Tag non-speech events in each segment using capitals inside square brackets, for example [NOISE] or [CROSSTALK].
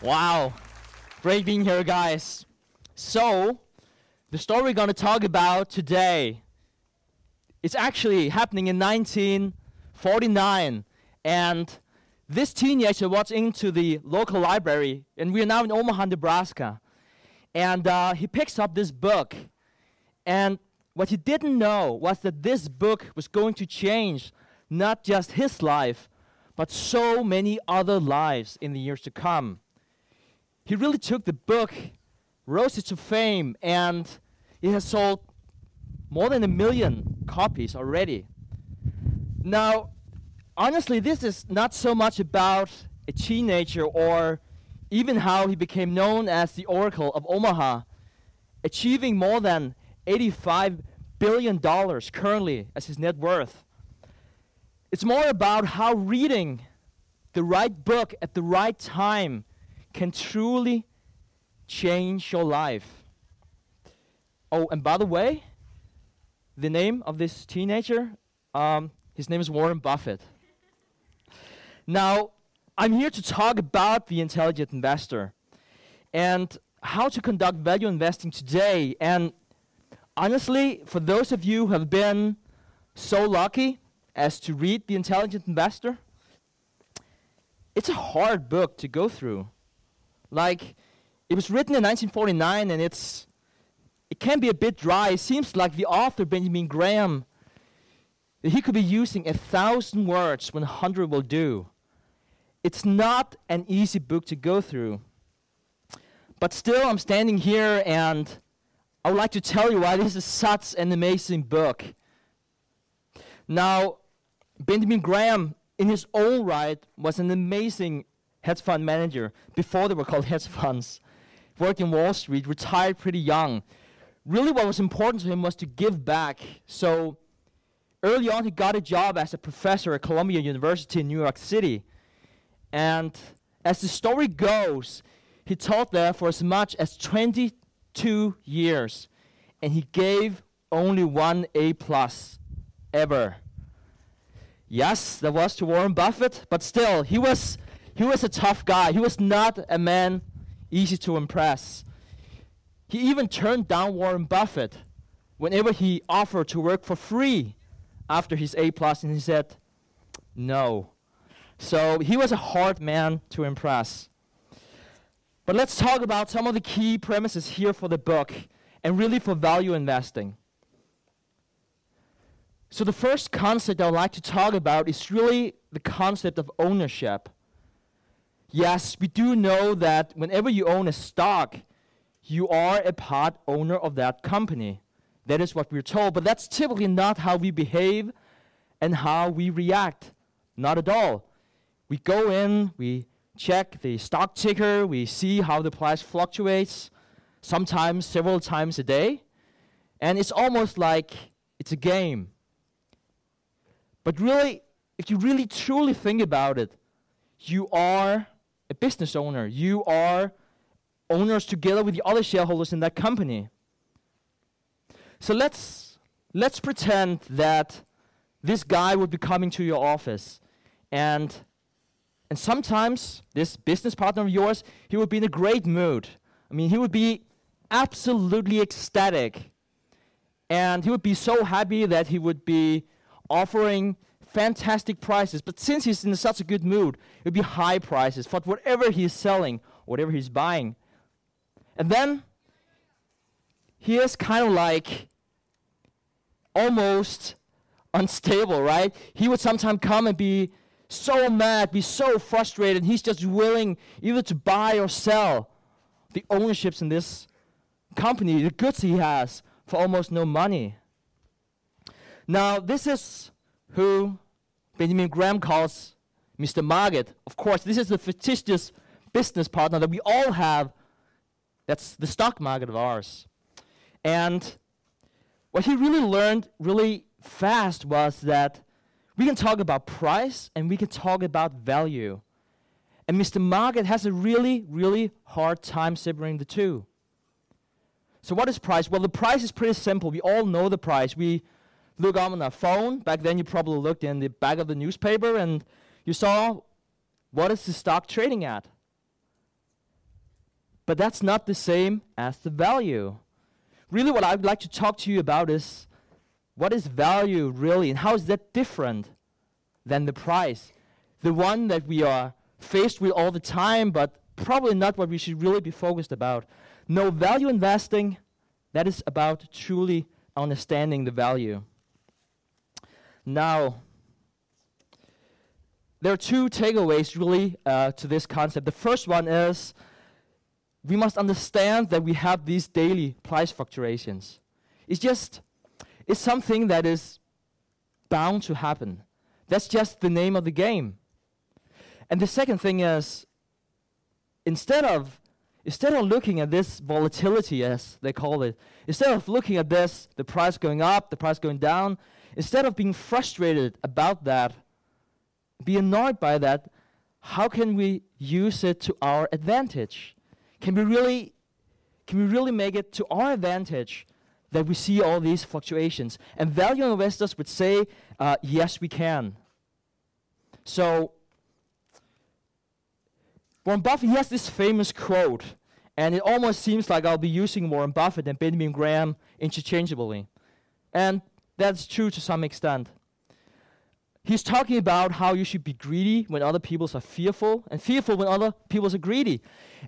Wow. Great being here, guys. So, the story we're going to talk about today it's actually happening in 1949 and this teenager was into the local library and we're now in omaha nebraska and uh, he picks up this book and what he didn't know was that this book was going to change not just his life but so many other lives in the years to come he really took the book, rose it to fame, and it has sold more than a million copies already. Now, honestly, this is not so much about a teenager or even how he became known as the Oracle of Omaha, achieving more than $85 billion currently as his net worth. It's more about how reading the right book at the right time can truly change your life. Oh, and by the way, the name of this teenager, um, his name is Warren Buffett. now, I'm here to talk about the intelligent investor and how to conduct value investing today. And honestly, for those of you who have been so lucky as to read The Intelligent Investor, it's a hard book to go through. Like, it was written in 1949 and it's it can be a bit dry. It seems like the author, Benjamin Graham, he could be using a thousand words when a hundred will do. It's not an easy book to go through. But still, I'm standing here and I would like to tell you why this is such an amazing book. Now, Benjamin Graham, in his own right, was an amazing hedge fund manager before they were called hedge funds. Worked in Wall Street, retired pretty young. Really, what was important to him was to give back. So, early on, he got a job as a professor at Columbia University in New York City. And as the story goes, he taught there for as much as 22 years. And he gave only one A plus ever. Yes, that was to Warren Buffett, but still, he was he was a tough guy. He was not a man easy to impress. He even turned down Warren Buffett whenever he offered to work for free after his A plus, and he said, "No." So he was a hard man to impress. But let's talk about some of the key premises here for the book and really for value investing. So, the first concept I would like to talk about is really the concept of ownership. Yes, we do know that whenever you own a stock, you are a part owner of that company. That is what we're told, but that's typically not how we behave and how we react. Not at all. We go in, we check the stock ticker, we see how the price fluctuates, sometimes several times a day, and it's almost like it's a game. But really, if you really truly think about it, you are a business owner. You are owners together with the other shareholders in that company. So let's let's pretend that this guy would be coming to your office and and sometimes this business partner of yours, he would be in a great mood. I mean, he would be absolutely ecstatic. And he would be so happy that he would be offering fantastic prices. But since he's in such a good mood, it would be high prices for whatever he's selling, whatever he's buying. And then he is kind of like almost unstable, right? He would sometimes come and be so mad, be so frustrated, he's just willing either to buy or sell the ownerships in this company, the goods he has, for almost no money. Now, this is who Benjamin Graham calls Mr. Market. Of course, this is the fictitious business partner that we all have. That's the stock market of ours. And what he really learned really fast was that we can talk about price and we can talk about value. And Mr. Market has a really, really hard time separating the two. So, what is price? Well, the price is pretty simple. We all know the price. We look on a phone. Back then, you probably looked in the back of the newspaper and you saw what is the stock trading at. but that's not the same as the value. Really, what I'd like to talk to you about is what is value really, and how is that different than the price? The one that we are faced with all the time, but probably not what we should really be focused about. No, value investing, that is about truly understanding the value. Now, there are two takeaways really uh, to this concept. The first one is we must understand that we have these daily price fluctuations. It's just, it's something that is bound to happen. That's just the name of the game. And the second thing is, instead of instead of looking at this volatility as they call it, instead of looking at this, the price going up, the price going down, instead of being frustrated about that, be annoyed by that, how can we use it to our advantage? Can we really can we really make it to our advantage that we see all these fluctuations? And value investors would say, uh, yes, we can. So Warren Buffett, has this famous quote, and it almost seems like I'll be using Warren Buffett and Benjamin Graham interchangeably. And that's true to some extent. He's talking about how you should be greedy when other people are fearful, and fearful when other people are greedy.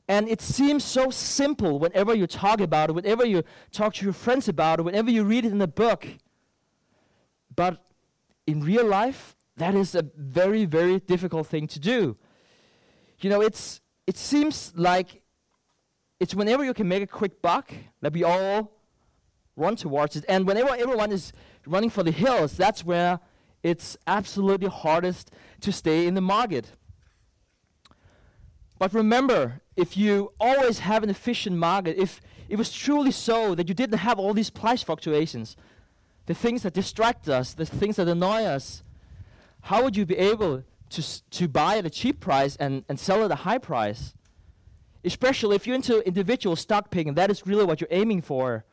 And it seems so simple whenever you talk about it, whenever you talk to your friends about it, whenever you read it in a book. But in real life, that is a very, very difficult thing to do you know, it's, it seems like it's whenever you can make a quick buck that we all run towards it. And whenever everyone is running for the hills, that's where it's absolutely hardest to stay in the market. But remember, if you always have an efficient market, if it was truly so that you didn't have all these price fluctuations, the things that distract us, the things that annoy us, how would you be able to, to buy at a cheap price and, and sell at a high price. Especially if you're into individual stock picking, that is really what you're aiming for.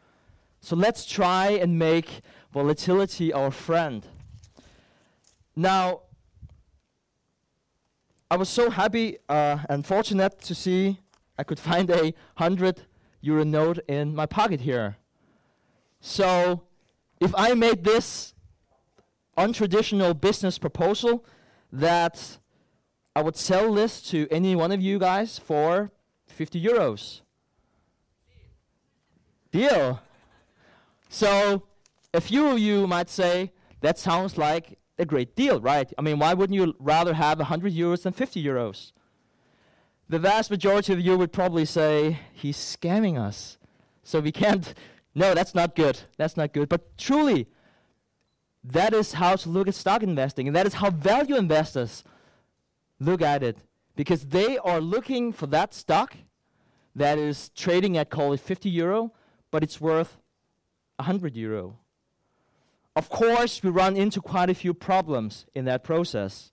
So let's try and make volatility our friend. Now, I was so happy uh, and fortunate to see I could find a 100 euro note in my pocket here. So, if I made this untraditional business proposal, that I would sell this to any one of you guys for 50 euros. Deal. So, a few of you might say, that sounds like a great deal, right? I mean, why wouldn't you rather have 100 euros than 50 euros? The vast majority of you would probably say, he's scamming us. So we can't, [LAUGHS] no, that's not good. That's not good. But truly, that is how to look at stock investing, and that is how value investors look at it. Because they are looking for that stock that is trading at, call it 50 euro, but it's worth 100 euro. Of course, we run into quite a few problems in that process.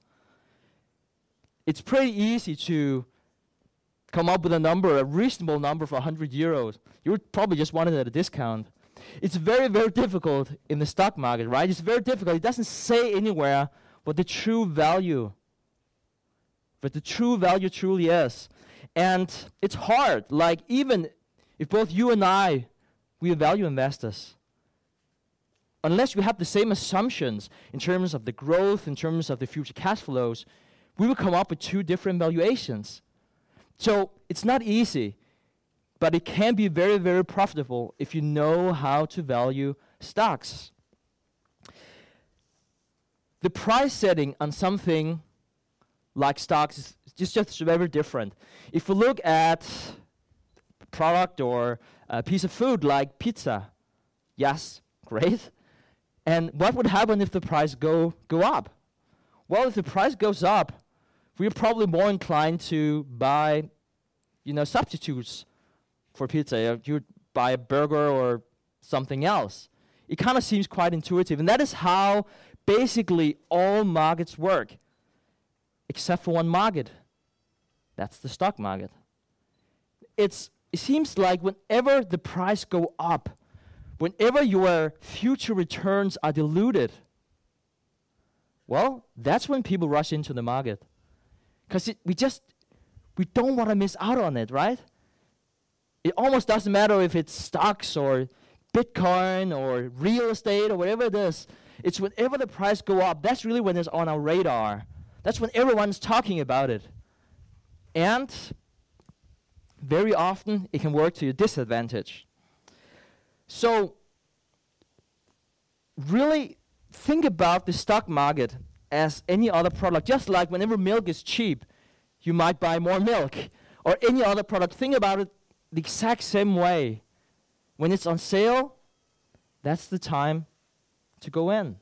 It's pretty easy to come up with a number, a reasonable number for 100 euros. You would probably just want it at a discount. It's very, very difficult in the stock market, right? It's very difficult. It doesn't say anywhere what the true value, what the true value truly is. And it's hard. Like, even if both you and I, we are value investors, unless we have the same assumptions in terms of the growth, in terms of the future cash flows, we will come up with two different valuations. So it's not easy but it can be very, very profitable if you know how to value stocks. The price setting on something like stocks is just, just very different. If we look at product or a piece of food like pizza, yes, great. And what would happen if the price go, go up? Well, if the price goes up, we're probably more inclined to buy, you know, substitutes for pizza. You would buy a burger or something else. It kind of seems quite intuitive. And that is how basically all markets work, except for one market. That's the stock market. It's, it seems like whenever the price go up, whenever your future returns are diluted, well, that's when people rush into the market. Because we just, we don't want to miss out on it, right? It almost doesn't matter if it's stocks or Bitcoin or real estate or whatever it is. It's whenever the price go up, that's really when it's on our radar. That's when everyone's talking about it. And very often it can work to your disadvantage. So really think about the stock market as any other product. Just like whenever milk is cheap, you might buy more milk. Or any other product. Think about it the exact same way. When it's on sale, that's the time to go in.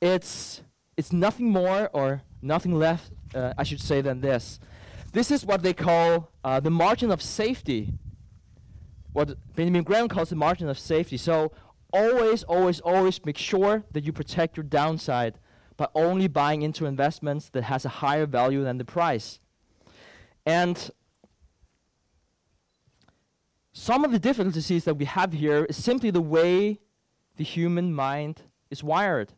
It's, it's nothing more or nothing less, uh, I should say, than this. This is what they call uh, the margin of safety. What Benjamin Graham calls the margin of safety. So always, always, always make sure that you protect your downside by only buying into investments that has a higher value than the price. And some of the difficulties that we have here is simply the way the human mind is wired.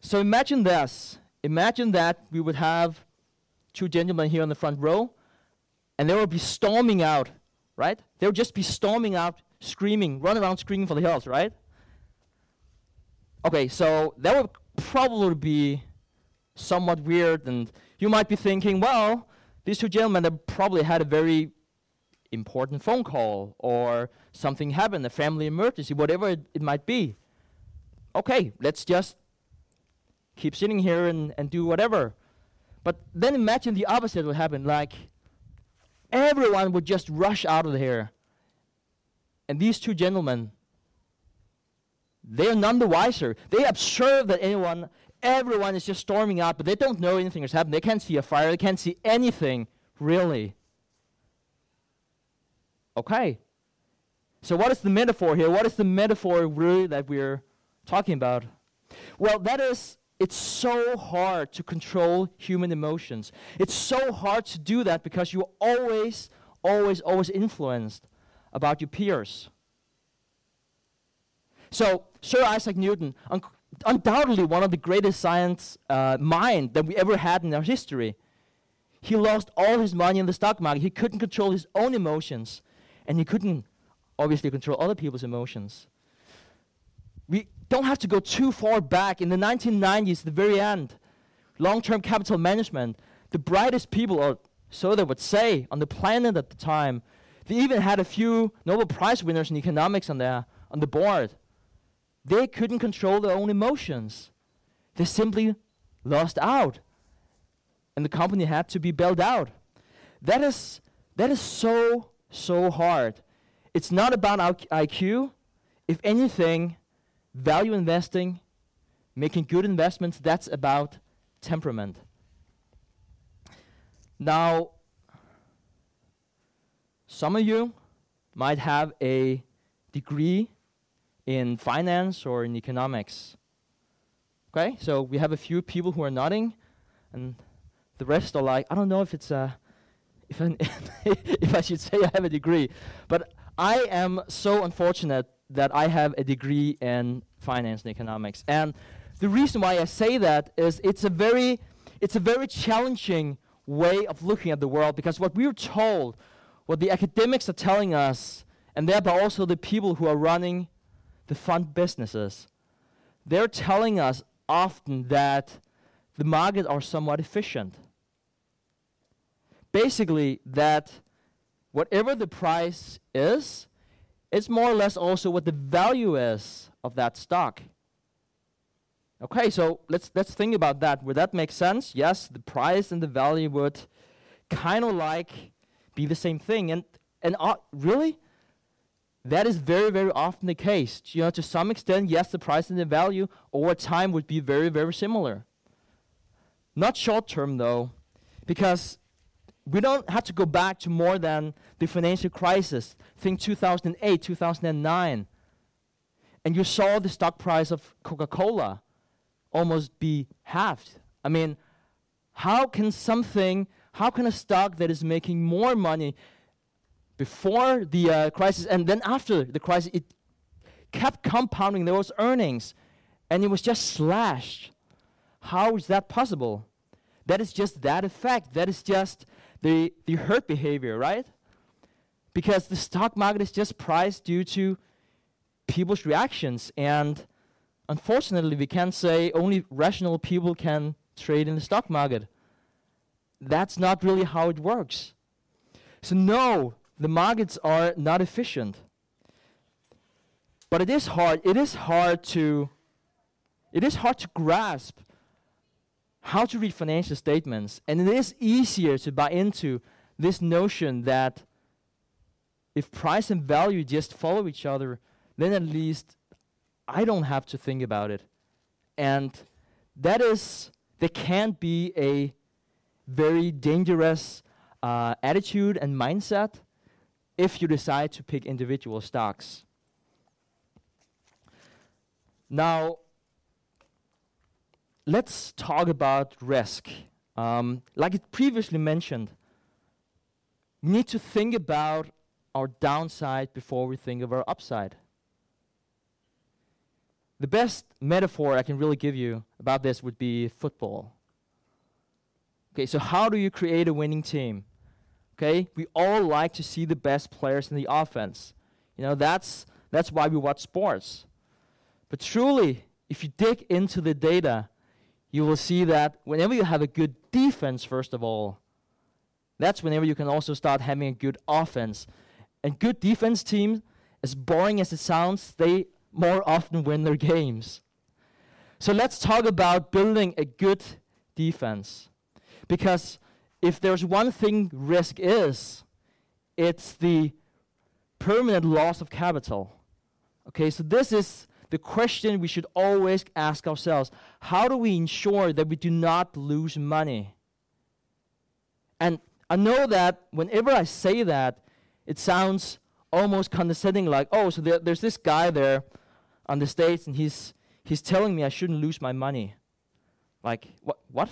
So imagine this. Imagine that we would have two gentlemen here on the front row, and they would be storming out, right? They would just be storming out, screaming, run around screaming for the hills, right? Okay, so that would probably be somewhat weird, and you might be thinking, well, these two gentlemen have probably had a very important phone call or something happened, a family emergency, whatever it, it might be. Okay, let's just keep sitting here and, and do whatever. But then imagine the opposite would happen. Like, everyone would just rush out of here. And these two gentlemen, they are none the wiser. They observe that anyone, everyone is just storming out, but they don't know anything has happened. They can't see a fire. They can't see anything, really. Okay. So, what is the metaphor here? What is the metaphor really that we're talking about? Well, that is, it's so hard to control human emotions. It's so hard to do that because you're always, always, always influenced about your peers. So, Sir Isaac Newton, un- undoubtedly one of the greatest science uh, mind that we ever had in our history, he lost all his money in the stock market. He couldn't control his own emotions and he couldn't obviously control other people's emotions. We don't have to go too far back. In the 1990s, the very end, long term capital management, the brightest people, or so they would say, on the planet at the time, they even had a few Nobel Prize winners in economics on, their, on the board. They couldn't control their own emotions. They simply lost out. And the company had to be bailed out. That is, that is so so hard. It's not about IQ. If anything, value investing, making good investments, that's about temperament. Now, some of you might have a degree in finance or in economics. Okay, so we have a few people who are nodding, and the rest are like, I don't know if it's a if I, [LAUGHS] if I should say I have a degree. But I am so unfortunate that I have a degree in finance and economics. And the reason why I say that is it's a very, it's a very challenging way of looking at the world because what we're told, what the academics are telling us, and thereby also the people who are running the fund businesses, they're telling us often that the markets are somewhat efficient basically that whatever the price is, it's more or less also what the value is of that stock. Okay, so let's let's think about that. Would that make sense? Yes, the price and the value would kind of like be the same thing, and and uh, really, that is very very often the case. You know, to some extent, yes, the price and the value over time would be very very similar. Not short term though, because we don't have to go back to more than the financial crisis. Think 2008, 2009. And you saw the stock price of Coca Cola almost be halved. I mean, how can something, how can a stock that is making more money before the uh, crisis and then after the crisis, it kept compounding those earnings and it was just slashed? How is that possible? That is just that effect. That is just the, the herd behavior, right? Because the stock market is just priced due to people's reactions. And unfortunately, we can't say only rational people can trade in the stock market. That's not really how it works. So, no, the markets are not efficient. But it is hard. It is hard to it is hard to grasp how to read financial statements. And it is easier to buy into this notion that if price and value just follow each other, then at least I don't have to think about it. And that is, there can be a very dangerous uh, attitude and mindset if you decide to pick individual stocks. Now, let's talk about risk. Um, like it previously mentioned, we need to think about our downside before we think of our upside. The best metaphor I can really give you about this would be football. Okay, so how do you create a winning team? Okay, we all like to see the best players in the offense. You know, that's that's why we watch sports. But truly, if you dig into the data, you will see that whenever you have a good defense, first of all, that's whenever you can also start having a good offense. And good defense teams, as boring as it sounds, they more often win their games. So let's talk about building a good defense. Because if there's one thing risk is, it's the permanent loss of capital. Okay, so this is the question we should always ask ourselves how do we ensure that we do not lose money? And I know that whenever I say that, it sounds almost condescending like, oh, so there, there's this guy there on the stage and he's, he's telling me I shouldn't lose my money. Like, what? [LAUGHS] What?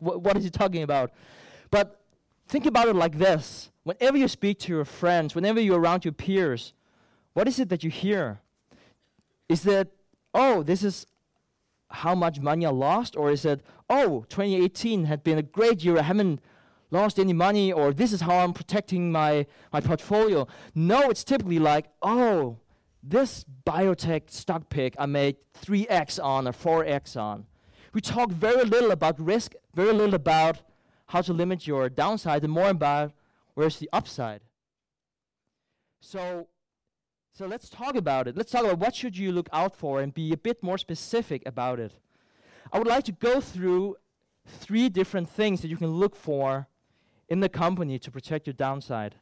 what is he talking about? But think about it like this whenever you speak to your friends, whenever you're around your peers, what is it that you hear? Is that, oh, this is how much money I lost? Or is it, oh, 2018 had been a great year, I haven't lost any money, or this is how I'm protecting my, my portfolio? No, it's typically like, oh, this biotech stock pick I made 3x on or 4x on. We talk very little about risk, very little about how to limit your downside, and more about where's the upside. So so let's talk about it. Let's talk about what should you look out for and be a bit more specific about it. I would like to go through three different things that you can look for in the company to protect your downside.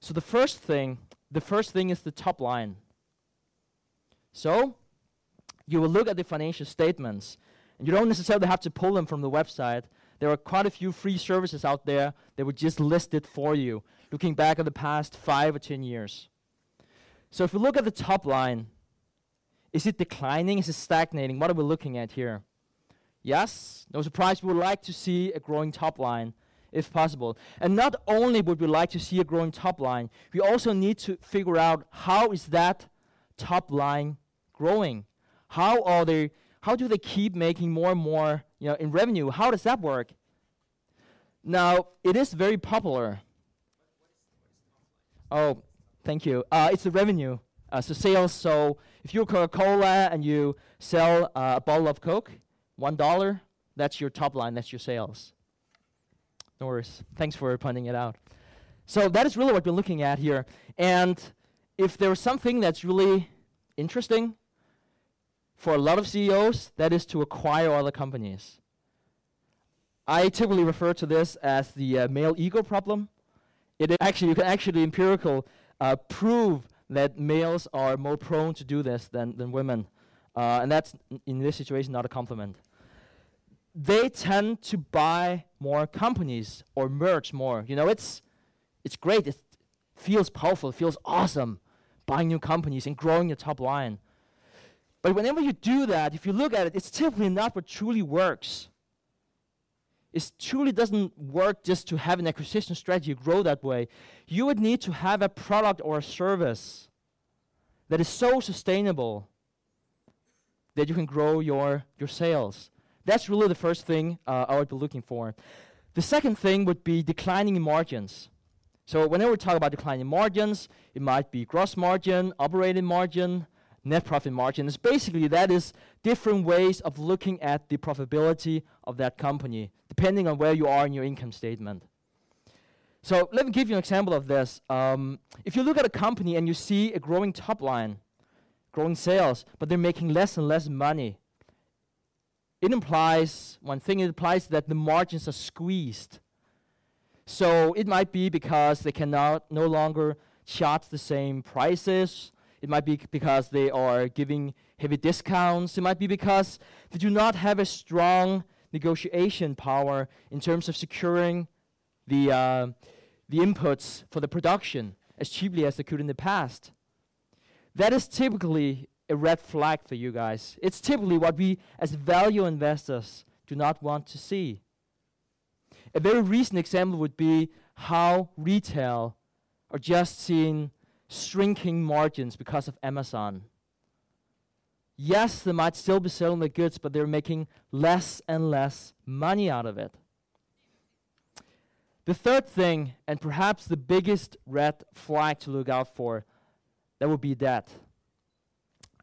So the first thing, the first thing is the top line. So you will look at the financial statements, and you don't necessarily have to pull them from the website. There are quite a few free services out there that would just list it for you, looking back at the past five or ten years. So if we look at the top line, is it declining? Is it stagnating? What are we looking at here? Yes, no surprise, we would like to see a growing top line if possible. And not only would we like to see a growing top line, we also need to figure out how is that top line growing? How are they how do they keep making more and more, you know, in revenue? How does that work? Now, it is very popular. Oh, Thank you. Uh, it's the revenue. Uh, so sales. So if you're Coca-Cola and you sell uh, a bottle of Coke, one dollar, that's your top line. That's your sales. No worries. Thanks for pointing it out. So that is really what we're looking at here. And if there's something that's really interesting for a lot of CEOs, that is to acquire other companies. I typically refer to this as the uh, male ego problem. It actually you can actually empirical uh, prove that males are more prone to do this than, than women. Uh, and that's, in this situation, not a compliment. They tend to buy more companies or merge more. You know, it's, it's great. It feels powerful. It feels awesome buying new companies and growing your top line. But whenever you do that, if you look at it, it's typically not what truly works it truly doesn't work just to have an acquisition strategy grow that way. You would need to have a product or a service that is so sustainable that you can grow your, your sales. That's really the first thing uh, I would be looking for. The second thing would be declining margins. So whenever we talk about declining margins, it might be gross margin, operating margin, net profit margin. It's basically that is different ways of looking at the profitability of that company, depending on where you are in your income statement. So let me give you an example of this. Um, if you look at a company and you see a growing top line, growing sales, but they're making less and less money, it implies one thing. It implies that the margins are squeezed. So it might be because they cannot no longer charge the same prices. It might be because they are giving heavy discounts. It might be because they do not have a strong negotiation power in terms of securing the, uh, the inputs for the production as cheaply as they could in the past. That is typically a red flag for you guys. It's typically what we, as value investors, do not want to see. A very recent example would be how retail are just seeing shrinking margins because of Amazon. Yes, they might still be selling the goods, but they're making less and less money out of it. The third thing, and perhaps the biggest red flag to look out for, that would be debt.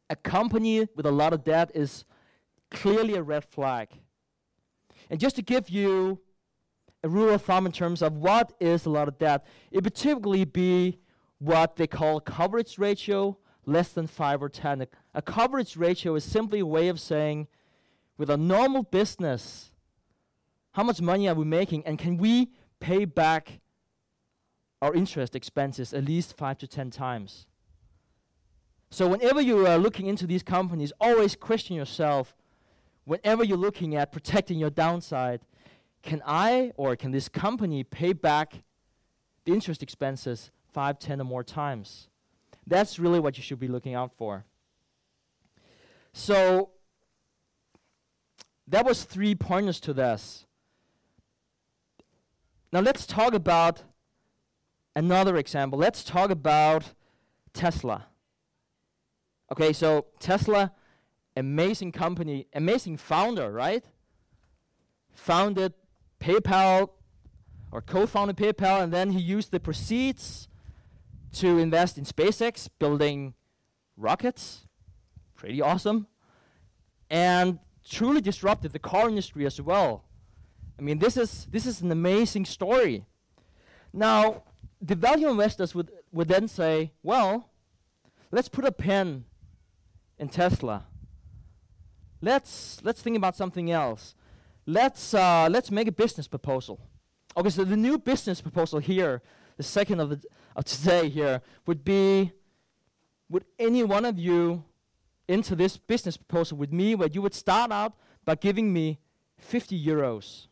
A company with a lot of debt is clearly a red flag. And just to give you a rule of thumb in terms of what is a lot of debt, it would typically be what they call coverage ratio less than 5 or 10. A, a coverage ratio is simply a way of saying, with a normal business, how much money are we making and can we pay back our interest expenses at least 5 to 10 times? So, whenever you are looking into these companies, always question yourself whenever you're looking at protecting your downside can I or can this company pay back the interest expenses five, ten, or more times? That's really what you should be looking out for. So that was three pointers to this. Now let's talk about another example. Let's talk about Tesla. Okay, so Tesla, amazing company, amazing founder, right? Founded PayPal or co-founded PayPal, and then he used the proceeds to invest in SpaceX, building rockets. Pretty awesome. And truly disrupted the car industry as well. I mean, this is this is an amazing story. Now, the value investors would, would then say, well, let's put a pen in Tesla. Let's let's think about something else let's uh, let's make a business proposal. Okay, so the new business proposal here, the second of the of today here, would be would any one of you into this business proposal with me where you would start out by giving me 50 euros.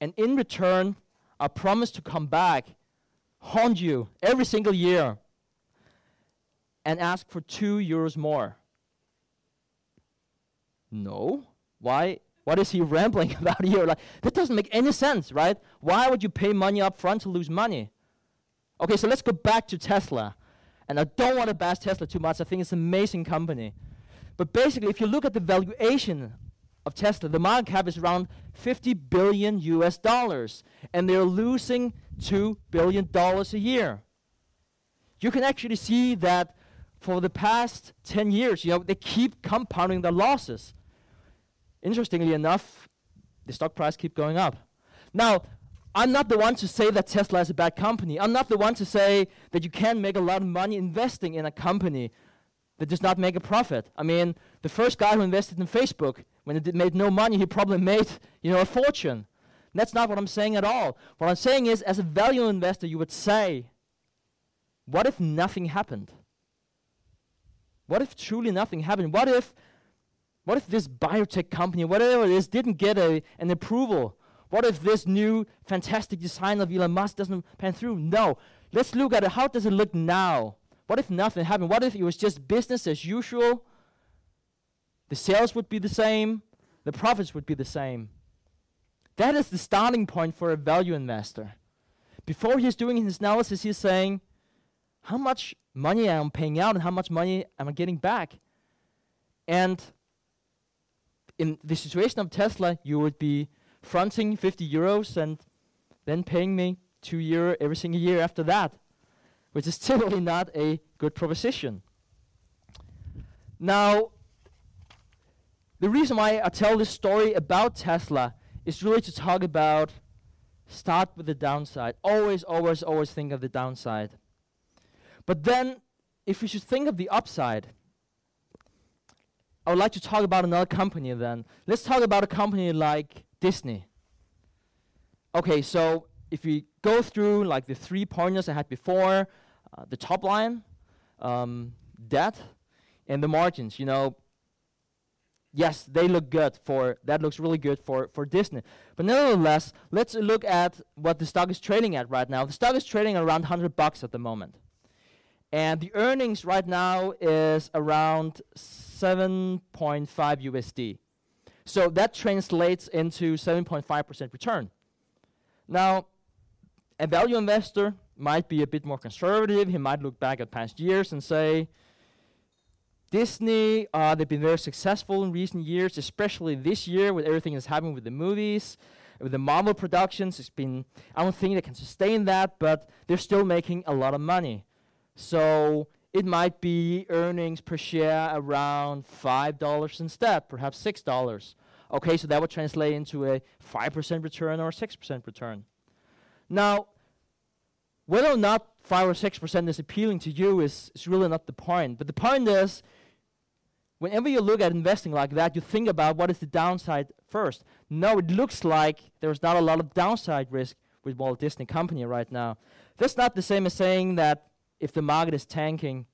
And in return, I promise to come back, haunt you every single year, and ask for two euros more. No. Why? What is he [LAUGHS] rambling about here? Like, that doesn't make any sense, right? Why would you pay money up front to lose money? Okay, so let's go back to Tesla. And I don't want to bash Tesla too much. I think it's an amazing company. But basically, if you look at the valuation of Tesla, the market cap is around 50 billion US dollars. And they're losing $2 billion a year. You can actually see that for the past 10 years, you know, they keep compounding their losses interestingly enough, the stock price keep going up. Now, I'm not the one to say that Tesla is a bad company. I'm not the one to say that you can't make a lot of money investing in a company that does not make a profit. I mean, the first guy who invested in Facebook, when it made no money, he probably made, you know, a fortune. That's not what I'm saying at all. What I'm saying is, as a value investor, you would say, what if nothing happened? What if truly nothing happened? What if what if this biotech company, whatever it is, didn't get a, an approval? What if this new fantastic design of Elon Musk doesn't pan through? No. Let's look at it. How does it look now? What if nothing happened? What if it was just business as usual? The sales would be the same, the profits would be the same. That is the starting point for a value investor. Before he's doing his analysis, he's saying, how much money I am paying out and how much money am I getting back? And in the situation of Tesla, you would be fronting 50 euros and then paying me two euro every single year after that, which is [LAUGHS] typically not a good proposition. Now, the reason why I tell this story about Tesla is really to talk about start with the downside. Always, always, always think of the downside. But then, if we should think of the upside, I would like to talk about another company then. Let's talk about a company like Disney. Okay, so if we go through like the three pointers I had before, uh, the top line, um, debt, and the margins, you know, yes, they look good for, that looks really good for, for Disney. But nevertheless, let's look at what the stock is trading at right now. The stock is trading around 100 bucks at the moment. And the earnings right now is around 7.5 USD. So that translates into 7.5% return. Now, a value investor might be a bit more conservative. He might look back at past years and say, Disney, uh, they've been very successful in recent years, especially this year with everything that's happened with the movies, with the Marvel productions. It's been, I don't think they can sustain that, but they're still making a lot of money. So it might be earnings per share around $5 instead, perhaps $6. Okay, so that would translate into a 5% return or a 6% return. Now, whether or not 5 or 6% is appealing to you is, is really not the point. But the point is, whenever you look at investing like that, you think about what is the downside first. No, it looks like there's not a lot of downside risk with Walt Disney Company right now. That's not the same as saying that if the market is tanking,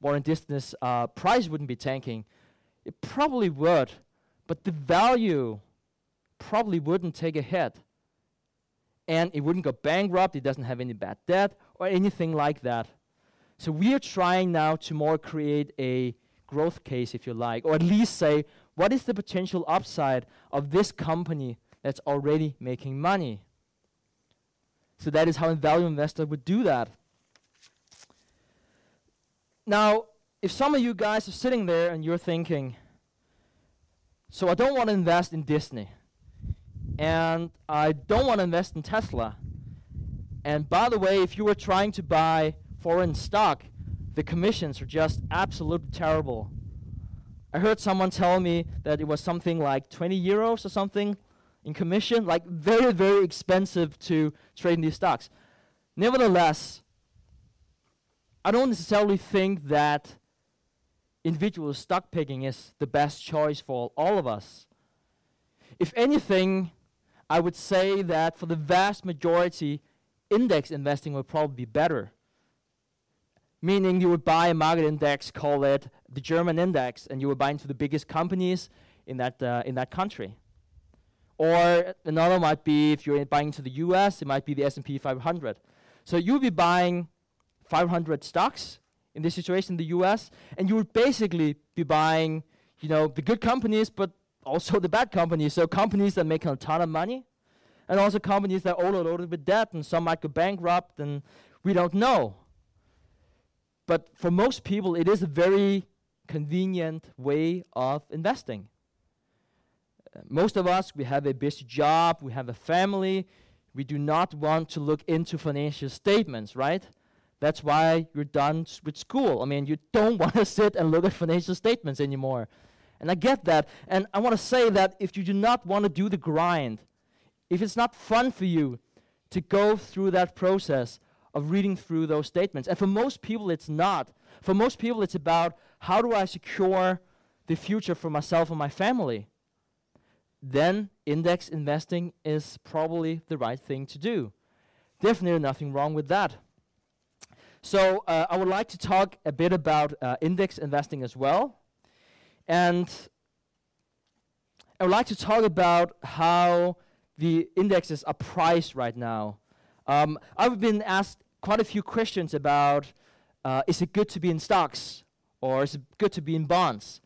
Warren Disney's uh, price wouldn't be tanking. It probably would, but the value probably wouldn't take a hit. And it wouldn't go bankrupt, it doesn't have any bad debt or anything like that. So we are trying now to more create a growth case, if you like, or at least say, what is the potential upside of this company that's already making money? So that is how a value investor would do that. Now, if some of you guys are sitting there and you're thinking, so I don't want to invest in Disney, and I don't want to invest in Tesla, and by the way, if you were trying to buy foreign stock, the commissions are just absolutely terrible. I heard someone tell me that it was something like 20 euros or something in commission, like very, very expensive to trade in these stocks. Nevertheless, I don't necessarily think that individual stock picking is the best choice for all of us. If anything, I would say that for the vast majority, index investing would probably be better. Meaning you would buy a market index, call it the German index, and you would buy into the biggest companies in that, uh, in that country. Or another might be if you're buying into the US, it might be the S&P 500. So you would be buying 500 stocks in this situation in the US, and you would basically be buying, you know, the good companies, but also the bad companies. So companies that make a ton of money, and also companies that are overloaded with debt, and some might go bankrupt, and we don't know. But for most people, it is a very convenient way of investing. Uh, most of us, we have a busy job, we have a family, we do not want to look into financial statements, right? That's why you're done with school. I mean, you don't [LAUGHS] want to sit and look at financial statements anymore. And I get that. And I want to say that if you do not want to do the grind, if it's not fun for you to go through that process of reading through those statements, and for most people it's not. For most people it's about how do I secure the future for myself and my family? Then index investing is probably the right thing to do. Definitely nothing wrong with that. So uh, I would like to talk a bit about uh, index investing as well. And I would like to talk about how the indexes are priced right now. Um, I've been asked quite a few questions about uh, is it good to be in stocks or is it good to be in bonds?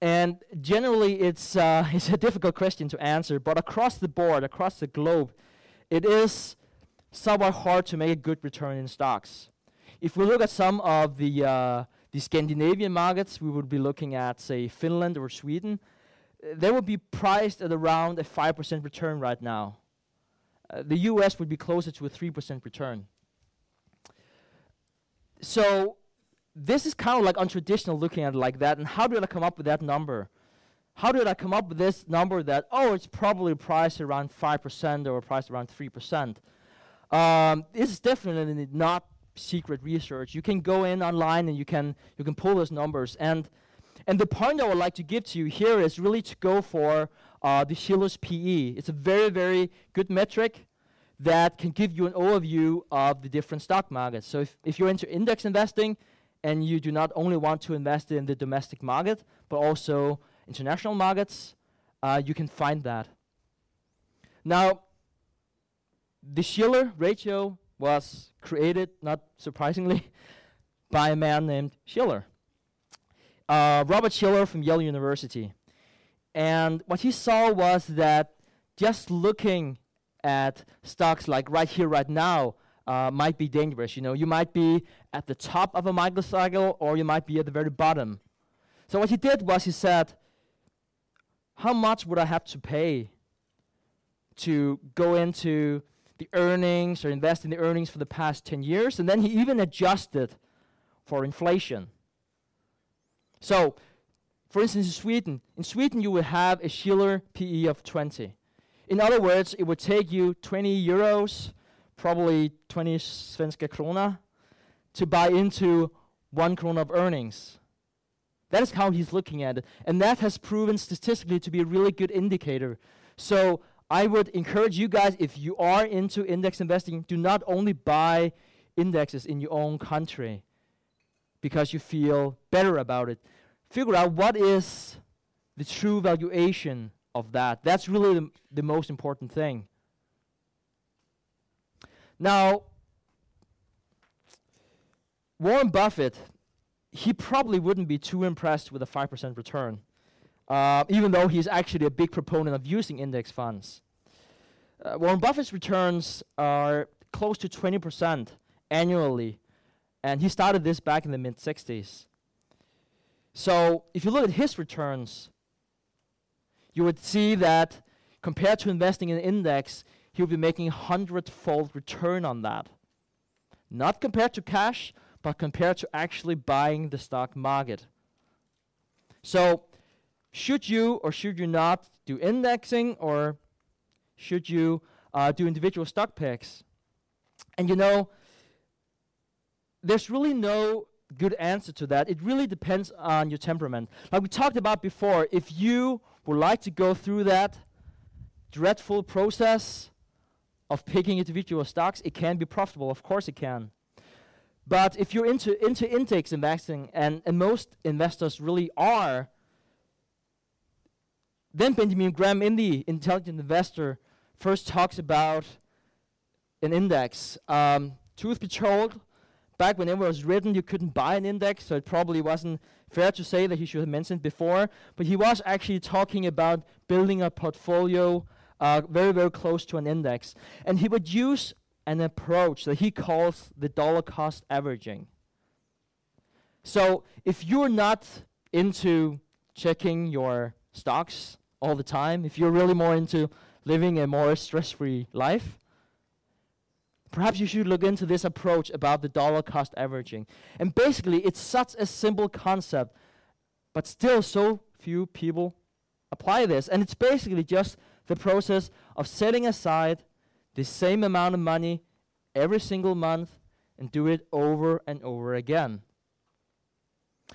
And generally, it's, uh, [LAUGHS] it's a difficult question to answer, but across the board, across the globe, it is somewhat hard to make a good return in stocks. If we look at some of the, uh, the Scandinavian markets, we would be looking at, say, Finland or Sweden. They would be priced at around a 5% return right now. Uh, the US would be closer to a 3% return. So this is kind of like untraditional looking at it like that. And how did I come up with that number? How did I come up with this number that, oh, it's probably priced around 5% or priced around 3%? Um, this is definitely not secret research. You can go in online and you can, you can pull those numbers. And, and the point I would like to give to you here is really to go for uh, the Shiller's PE. It's a very, very good metric that can give you an overview of the different stock markets. So if, if you're into index investing and you do not only want to invest in the domestic market, but also international markets, uh, you can find that. Now, the Shiller ratio was created, not surprisingly, [LAUGHS] by a man named Shiller, Uh, Robert Shiller from Yale University. And what he saw was that just looking at stocks like right here, right now, uh, might be dangerous. You know, you might be at the top of a microcycle or you might be at the very bottom. So what he did was he said, how much would I have to pay to go into the earnings or invest in the earnings for the past 10 years? And then he even adjusted for inflation. So, for instance, in Sweden, in Sweden you would have a Shiller PE of 20. In other words, it would take you 20 euros, probably 20 svenska krona, to buy into one krona of earnings. That is how he's looking at it. And that has proven statistically to be a really good indicator. So I would encourage you guys, if you are into index investing, do not only buy indexes in your own country because you feel better about it. Figure out what is the true valuation of that. That's really the, the most important thing. Now, Warren Buffett he probably wouldn't be too impressed with a 5% return, uh, even though he's actually a big proponent of using index funds. Uh, Warren Buffett's returns are close to 20% annually, and he started this back in the mid 60s. So if you look at his returns, you would see that compared to investing in an index, he would be making a hundredfold return on that. Not compared to cash, but compared to actually buying the stock market. So, should you or should you not do indexing or should you uh, do individual stock picks? And you know, there's really no good answer to that. It really depends on your temperament. Like we talked about before, if you would like to go through that dreadful process of picking individual stocks, it can be profitable. Of course, it can. But if you're into, into index investing, and, and most investors really are, then Benjamin Graham in the Intelligent Investor first talks about an index. Um, truth be told, back when it was written, you couldn't buy an index, so it probably wasn't fair to say that he should have mentioned before. But he was actually talking about building a portfolio uh, very, very close to an index. And he would use an approach that he calls the dollar cost averaging. So if you're not into checking your stocks all the time, if you're really more into living a more stress free life, perhaps you should look into this approach about the dollar cost averaging. And basically, it's such a simple concept, but still so few people apply this. And it's basically just the process of setting aside the same amount of money every single month and do it over and over again.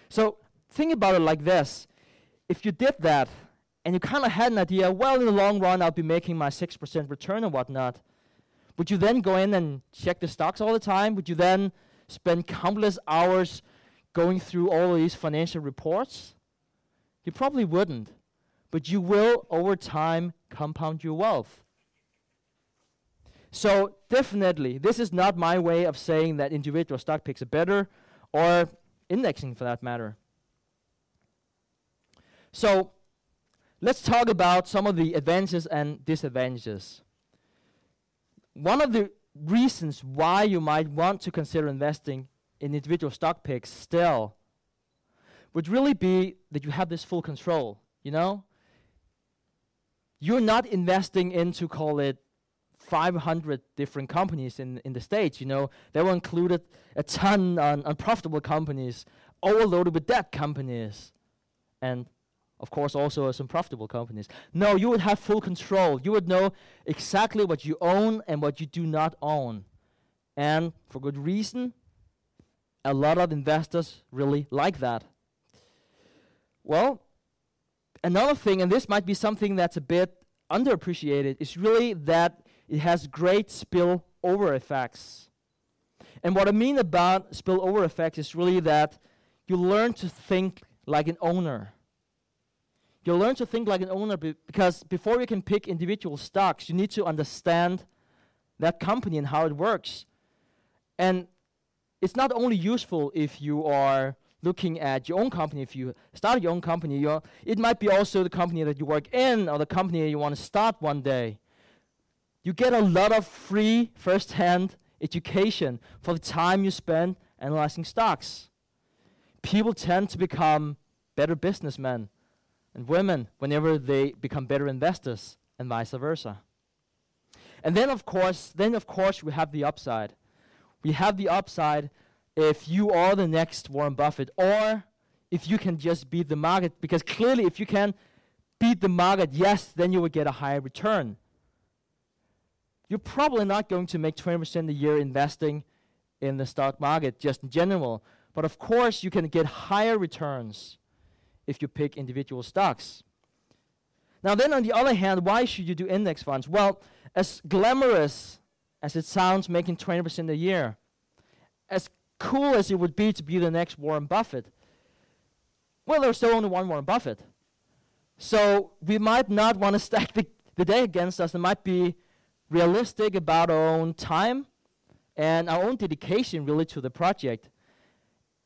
So think about it like this. If you did that and you kind of had an idea, well, in the long run, I'll be making my 6% return and whatnot, would you then go in and check the stocks all the time? Would you then spend countless hours going through all these financial reports? You probably wouldn't. But you will, over time, compound your wealth. So definitely, this is not my way of saying that individual stock picks are better, or indexing for that matter. So let's talk about some of the advantages and disadvantages. One of the reasons why you might want to consider investing in individual stock picks still would really be that you have this full control, you know? You're not investing into, call it, 500 different companies in, in the States. You know, They were included a ton on unprofitable companies, overloaded with debt companies, and of course also some profitable companies. No, you would have full control. You would know exactly what you own and what you do not own. And for good reason, a lot of investors really like that. Well, another thing, and this might be something that's a bit underappreciated, is really that it has great spillover effects. And what I mean about spillover effects is really that you learn to think like an owner. You learn to think like an owner be because before you can pick individual stocks, you need to understand that company and how it works. And it's not only useful if you are looking at your own company. If you start your own company, it might be also the company that you work in or the company you want to start one day. You get a lot of free first-hand education for the time you spend analyzing stocks. People tend to become better businessmen and women whenever they become better investors and vice versa. And then of course, then of course we have the upside. We have the upside if you are the next Warren Buffett or if you can just beat the market. Because clearly, if you can beat the market, yes, then you will get a higher return. You're probably not going to make 20% a year investing in the stock market just in general. But of course, you can get higher returns if you pick individual stocks. Now, then on the other hand, why should you do index funds? Well, as glamorous as it sounds, making 20% a year, as cool as it would be to be the next Warren Buffett, well, there's still only one Warren Buffett. So we might not want to [LAUGHS] stack the, the day against us. It might be realistic about our own time and our own dedication really to the project.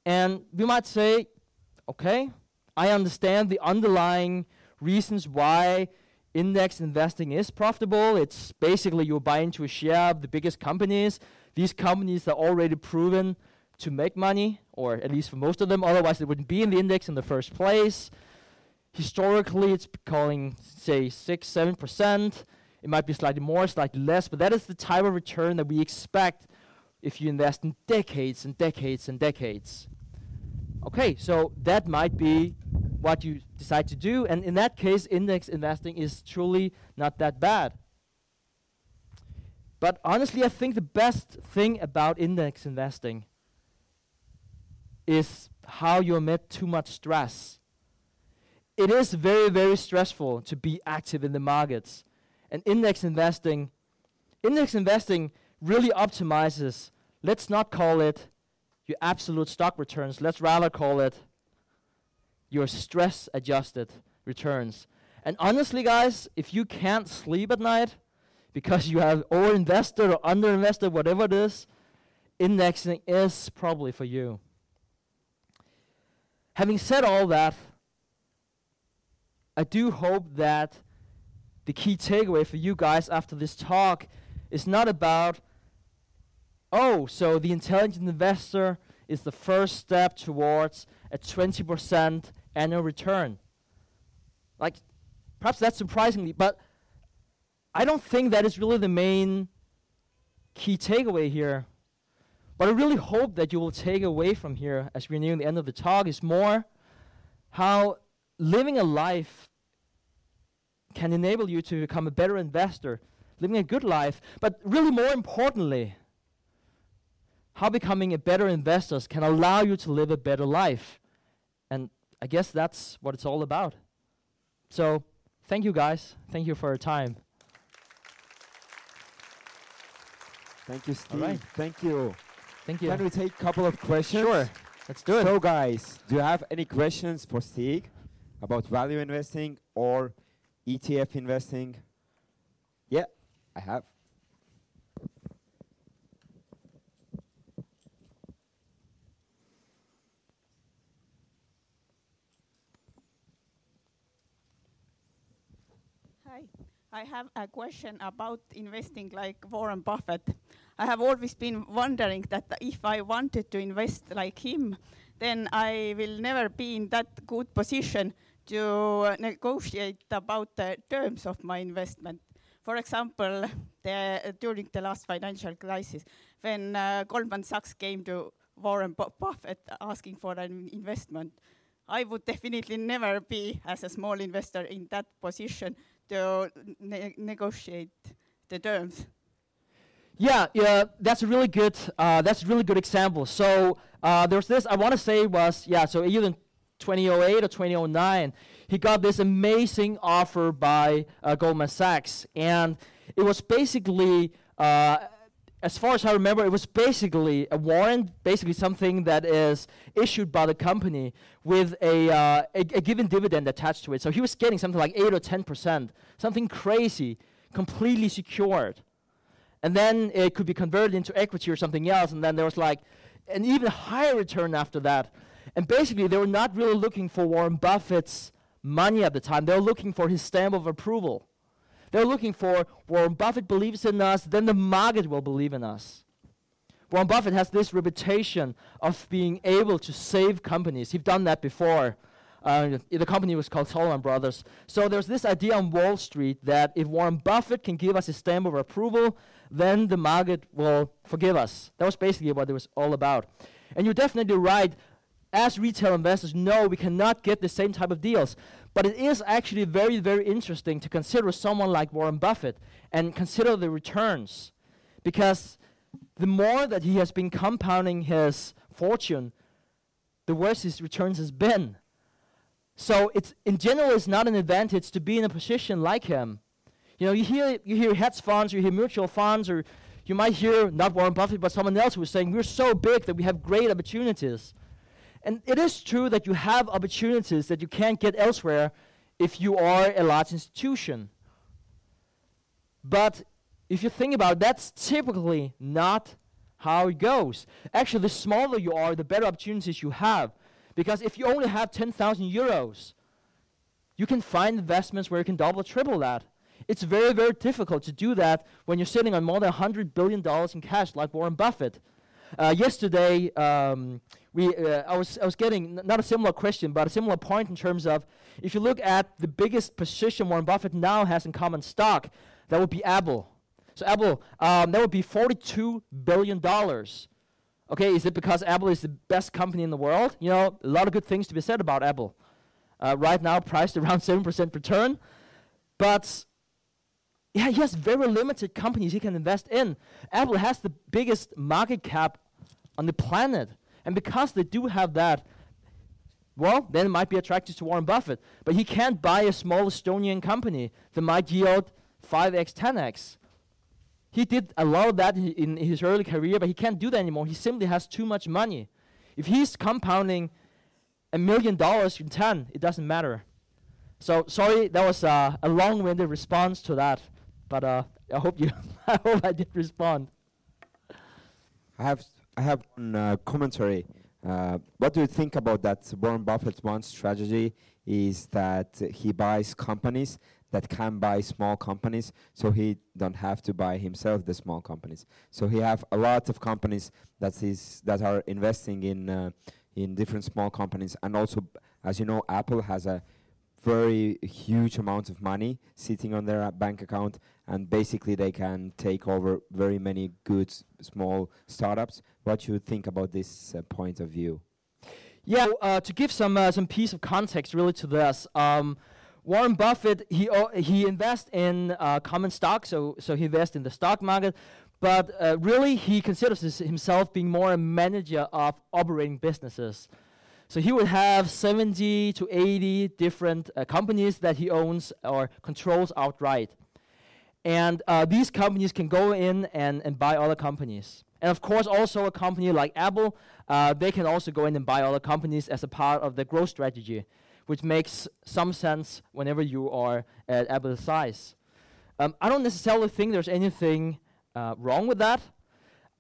And we might say, okay, I understand the underlying reasons why index investing is profitable. It's basically you buy into a share of the biggest companies. These companies are already proven to make money, or at least for most of them, otherwise they wouldn't be in the index in the first place. Historically, it's calling, say, 6 7%. It might be slightly more, slightly less, but that is the type of return that we expect if you invest in decades and decades and decades. Okay, so that might be what you decide to do, and in that case, index investing is truly not that bad. But honestly, I think the best thing about index investing is how you emit too much stress. It is very, very stressful to be active in the markets. And index investing, index investing really optimizes, let's not call it your absolute stock returns, let's rather call it your stress adjusted returns. And honestly, guys, if you can't sleep at night because you have overinvested or underinvested, whatever it is, indexing is probably for you. Having said all that, I do hope that the key takeaway for you guys after this talk is not about, oh, so the intelligent investor is the first step towards a 20% annual return. Like, perhaps that's surprisingly, but I don't think that is really the main key takeaway here. What I really hope that you will take away from here as we're nearing the end of the talk is more how living a life can enable you to become a better investor, living a good life, but really more importantly, how becoming a better investor can allow you to live a better life. And I guess that's what it's all about. So, thank you guys. Thank you for your time. Thank you, Steve. Thank you. Thank you. Can we take a couple of questions? Sure. Let's do it. So, guys, do you have any questions for Stig about value investing or ETF investing? Yeah, I have. Hi. I have a question about investing like Warren Buffett. I have always been wondering that if I wanted to invest like him, then I will never be in that good position to negotiate about the terms of my investment. For example, the, during the last financial crisis, when uh, Goldman Sachs came to Warren Buffett asking for an investment, I would definitely never be, as a small investor, in that position to ne- negotiate the terms. Yeah, yeah, that's a really good. Uh, that's a really good example. So uh, there's this. I want to say was yeah. So in 2008 or 2009, he got this amazing offer by uh, Goldman Sachs, and it was basically. Uh, as far as I remember, it was basically a warrant, basically something that is issued by the company with a, uh, a, a given dividend attached to it. So he was getting something like 8 or 10%, something crazy, completely secured and then it could be converted into equity or something else, and then there was like an even higher return after that. And basically, they were not really looking for Warren Buffett's money at the time. They were looking for his stamp of approval. They were looking for Warren Buffett believes in us, then the market will believe in us. Warren Buffett has this reputation of being able to save companies. He's done that before. Uh, the company was called Salomon Brothers. So there's this idea on Wall Street that if Warren Buffett can give us a stamp of approval, then the market will forgive us. That was basically what it was all about. And you're definitely right. As retail investors, no, we cannot get the same type of deals. But it is actually very, very interesting to consider someone like Warren Buffett and consider the returns. Because the more that he has been compounding his fortune, the worse his returns has been. So it's in general it's not an advantage to be in a position like him. You know, you hear you hear hedge funds, you hear mutual funds, or you might hear not Warren Buffett, but someone else who is saying we're so big that we have great opportunities. And it is true that you have opportunities that you can't get elsewhere if you are a large institution. But if you think about it, that's typically not how it goes. Actually, the smaller you are, the better opportunities you have. Because if you only have 10,000 euros, you can find investments where you can double, or triple that. It's very, very difficult to do that when you're sitting on more than $100 billion in cash like Warren Buffett. Uh, yesterday, um, we, uh, I, was, I was getting n- not a similar question, but a similar point in terms of if you look at the biggest position Warren Buffett now has in common stock, that would be Apple. So Apple, um, that would be $42 billion. Okay, is it because Apple is the best company in the world? You know, a lot of good things to be said about Apple. Uh, right now, [LAUGHS] priced around 7% return. But yeah, he has very limited companies he can invest in. Apple has the biggest market cap on the planet. And because they do have that, well, then it might be attractive to Warren Buffett. But he can't buy a small Estonian company that might yield 5x, 10x. He did a lot of that in, his early career, but he can't do that anymore. He simply has too much money. If he's compounding a million dollars in 10, it doesn't matter. So, sorry, that was uh, a long winded response to that. But uh, I hope you, [LAUGHS] I hope I did respond. I have I have one uh, commentary. Uh, what do you think about that? Warren Buffett's one strategy is that he buys companies that can buy small companies, so he don't have to buy himself the small companies. So he have a lot of companies that is that are investing in uh, in different small companies, and also, as you know, Apple has a very huge amount of money sitting on their bank account, and basically they can take over very many good small startups. What you think about this uh, point of view? Yeah, uh, to give some uh, some piece of context really to this, um, Warren Buffett he he invests in common stock, so so he invests in the stock market, but uh, really he considers himself being more a manager of operating businesses. So he would have 70 to 80 different uh, companies that he owns or controls outright. And uh, these companies can go in and, and buy other companies. And of course, also a company like Apple, uh, they can also go in and buy other companies as a part of their growth strategy, which makes some sense whenever you are at Apple's size. Um, I don't necessarily think there's anything uh, wrong with that.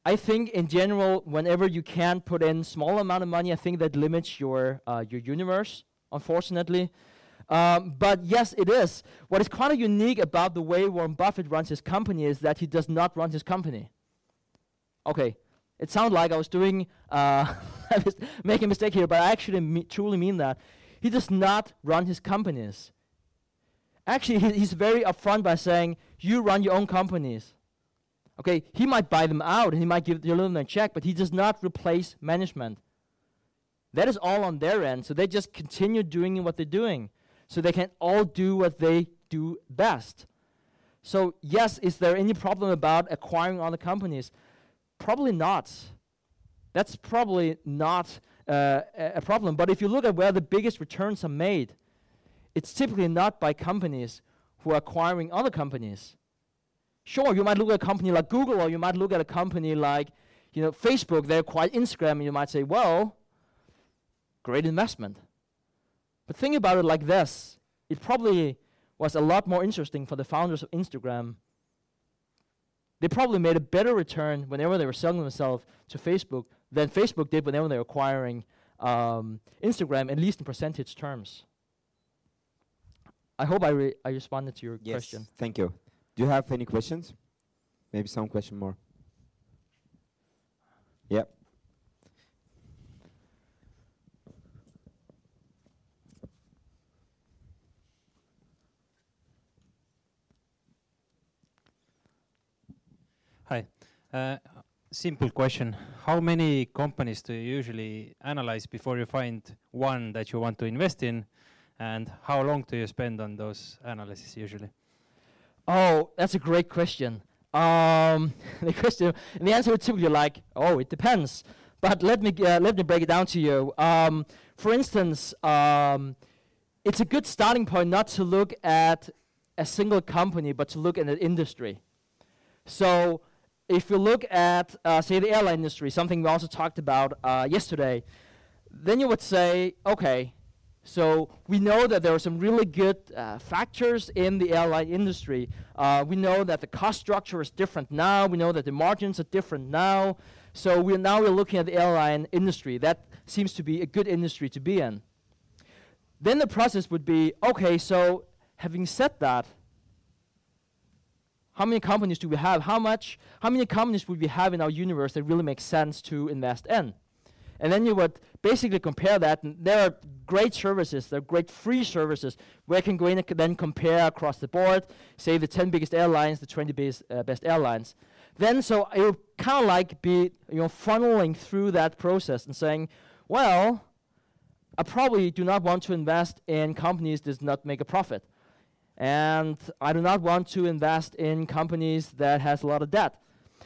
I think in general, whenever you can put in small amount of money, I think that limits your uh, your universe, unfortunately. Um, but yes, it is. What is kind of unique about the way Warren Buffett runs his company is that he does not run his company. Okay, it sounded like I was doing uh, [LAUGHS] I was making a mistake here, but I actually me- truly mean that. He does not run his companies. Actually, he, he's very upfront by saying You run your own companies. Okay, he might buy them out and he might give them a check, but he does not replace management. That is all on their end. So they just continue doing what they're doing. So they can all do what they do best. So, yes, is there any problem about acquiring other companies? Probably not. That's probably not uh, a problem. But if you look at where the biggest returns are made, it's typically not by companies who are acquiring other companies. Sure, you might look at a company like Google, or you might look at a company like, you know, Facebook. They acquired Instagram, and you might say, well, great investment. But think about it like this: it probably was a lot more interesting for the founders of Instagram. They probably made a better return whenever they were selling themselves to Facebook than Facebook did whenever they were acquiring um, Instagram, at least in percentage terms. I hope I, re I responded to your yes, question. Thank you. Do you have any questions? Maybe some question more. Hi. Uh, simple question. How many companies do you usually analyze before you find one that you want to invest in? And how long do you spend on those analyses usually? Oh, that's a great question. Um, [LAUGHS] the question, the answer would typically like, oh, it depends. But let me uh, let me break it down to you. Um, for instance, um, it's a good starting point not to look at a single company, but to look at an industry. So if you look at, uh, say, the airline industry, something we also talked about uh, yesterday, then you would say, okay, so we know that there are some really good uh, factors in the airline industry. Uh, we know that the cost structure is different now. We know that the margins are different now. So we're now we're looking at the airline industry. That seems to be a good industry to be in. Then the process would be, okay, so having said that, how many companies do we have? How much? How many companies would we have in our universe that really makes sense to invest in? And then you would basically compare that. And there are great services, there are great free services where you can go in and then compare across the board, say the 10 biggest airlines, the 20 biggest, uh, best airlines. Then so it would kind of like be you know funneling through that process and saying, well, I probably do not want to invest in companies that does not make a profit. And I do not want to invest in companies that has a lot of debt.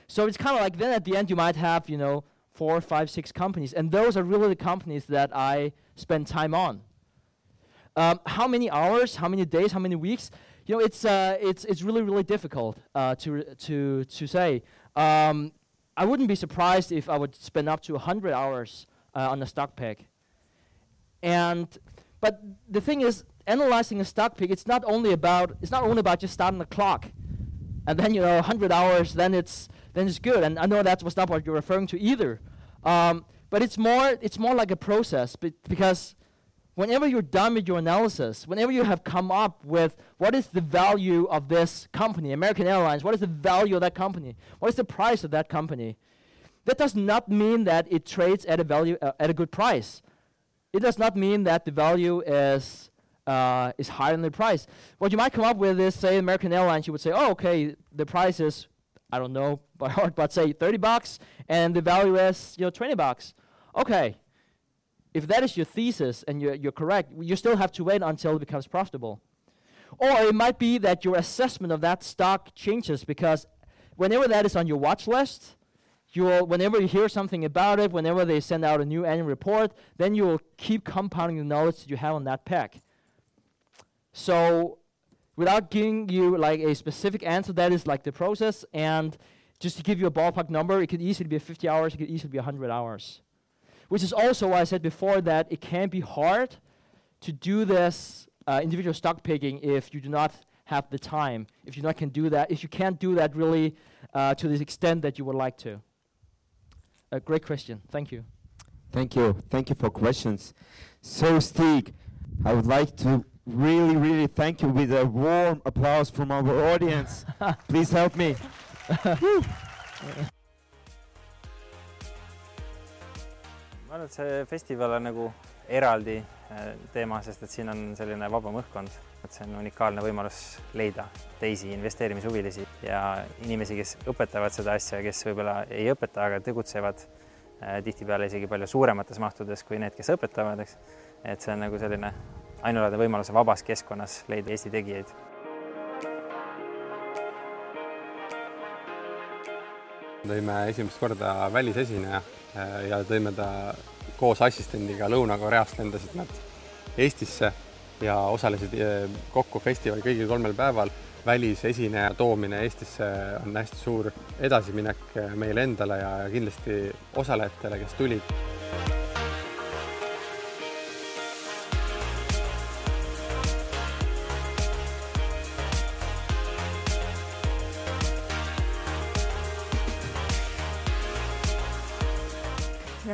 So it's kind of like then at the end you might have, you know, four, five, six companies. And those are really the companies that I spend time on. Um, how many hours, how many days, how many weeks? You know, it's, uh, it's, it's really, really difficult uh, to, to, to say. Um, I wouldn't be surprised if I would spend up to 100 hours uh, on a stock pick. And, but the thing is, analyzing a stock pick, it's not only about it's not only about just starting the clock, and then you know 100 hours, then it's then it's good. And I know that was not what you're referring to either. Um, but it's more it's more like a process because whenever you're done with your analysis, whenever you have come up with what is the value of this company, American Airlines, what is the value of that company, what is the price of that company, that does not mean that it trades at a value uh, at a good price. It does not mean that the value is uh, is higher than the price. What you might come up with is, say, American Airlines, you would say, oh, okay, the price is, I don't know [LAUGHS] by heart, but say 30 bucks, and the value is, you know, 20 bucks. Okay, if that is your thesis and you're, you're correct, you still have to wait until it becomes profitable. Or it might be that your assessment of that stock changes because whenever that is on your watch list, you'll, whenever you hear something about it, whenever they send out a new annual report, then you will keep compounding the knowledge that you have on that pack. So without giving you like a specific answer, that is like the process. And just to give you a ballpark number, it could easily be 50 hours, it could easily be 100 hours. Which is also why I said before that it can be hard to do this uh, individual stock picking if you do not have the time, if you not can do that, if you can't do that really uh, to the extent that you would like to. A great question. Thank you. Thank you. Thank you for questions. So Stig, I would like to really, really thank you with a warm applause from our audience. [LAUGHS] Please help me. arvan, et see festival on nagu eraldi äh, teema, sest et siin on selline vabam õhkkond, et see on unikaalne võimalus leida teisi investeerimishuvilisi ja inimesi, kes õpetavad seda asja, kes võib-olla ei õpeta, aga tegutsevad äh, tihtipeale isegi palju suuremates mahtudes kui need, kes õpetavad, eks. et see on nagu selline ainulaadne võimalus vabas keskkonnas leida Eesti tegijaid tõime esimest korda välisesineja äh, ja tõime ta koos assistendiga Lõuna-Koreast lendasid nad Eestisse ja osalesid äh, kokku festivali kõigil kolmel päeval. välisesineja toomine Eestisse on hästi suur edasiminek äh, meile endale ja kindlasti osalejatele, kes tulid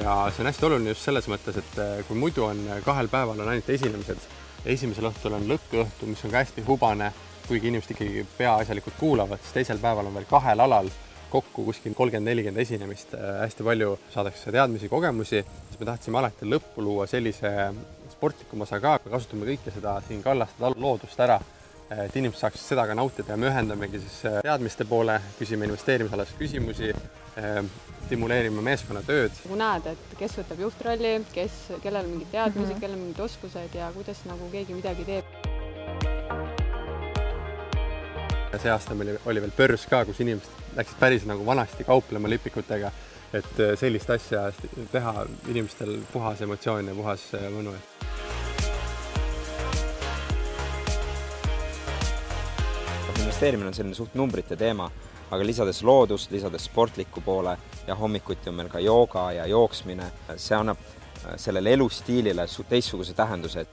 ja see on hästi oluline just selles mõttes, et eh, kui muidu on eh, kahel päeval on ainult esinemised, esimesel õhtul on lõkkõhtu, mis on ka hästi hubane, kuigi inimesed ikkagi peaasjalikult kuulavad, siis teisel päeval on veel kahel alal kokku kuskil kolmkümmend, nelikümmend esinemist, eh, hästi palju saadakse teadmisi, kogemusi, siis me tahtsime alati lõppu luua sellise sportlikuma osa ka, kasutame kõike seda siin kallastada loodust ära et inimesed saaksid seda ka nautida. Ja me ühendamegi siis äh, teadmiste poole, küsime investeerimisalasi küsimusi, äh, stimuleerime meeskonnatööd. nagu näed, et kes võtab juhtrolli, kes, kellel on mingid teadmised mm, -hmm. kellel on mingid oskused ja kuidas nagu keegi midagi teeb. see aasta meil oli veel börs ka, kus inimesed läksid päris nagu vanasti kauplema lipikutega, et äh, sellist asja teha inimestel puhas emotsioon ja puhas mõnu investeerimine on selline suht numbrite teema, aga lisades loodust, lisades sportliku poole ja hommikuti on meil ka jooga ja jooksmine, see annab äh, sellele elustiilile teistsuguse tähenduse,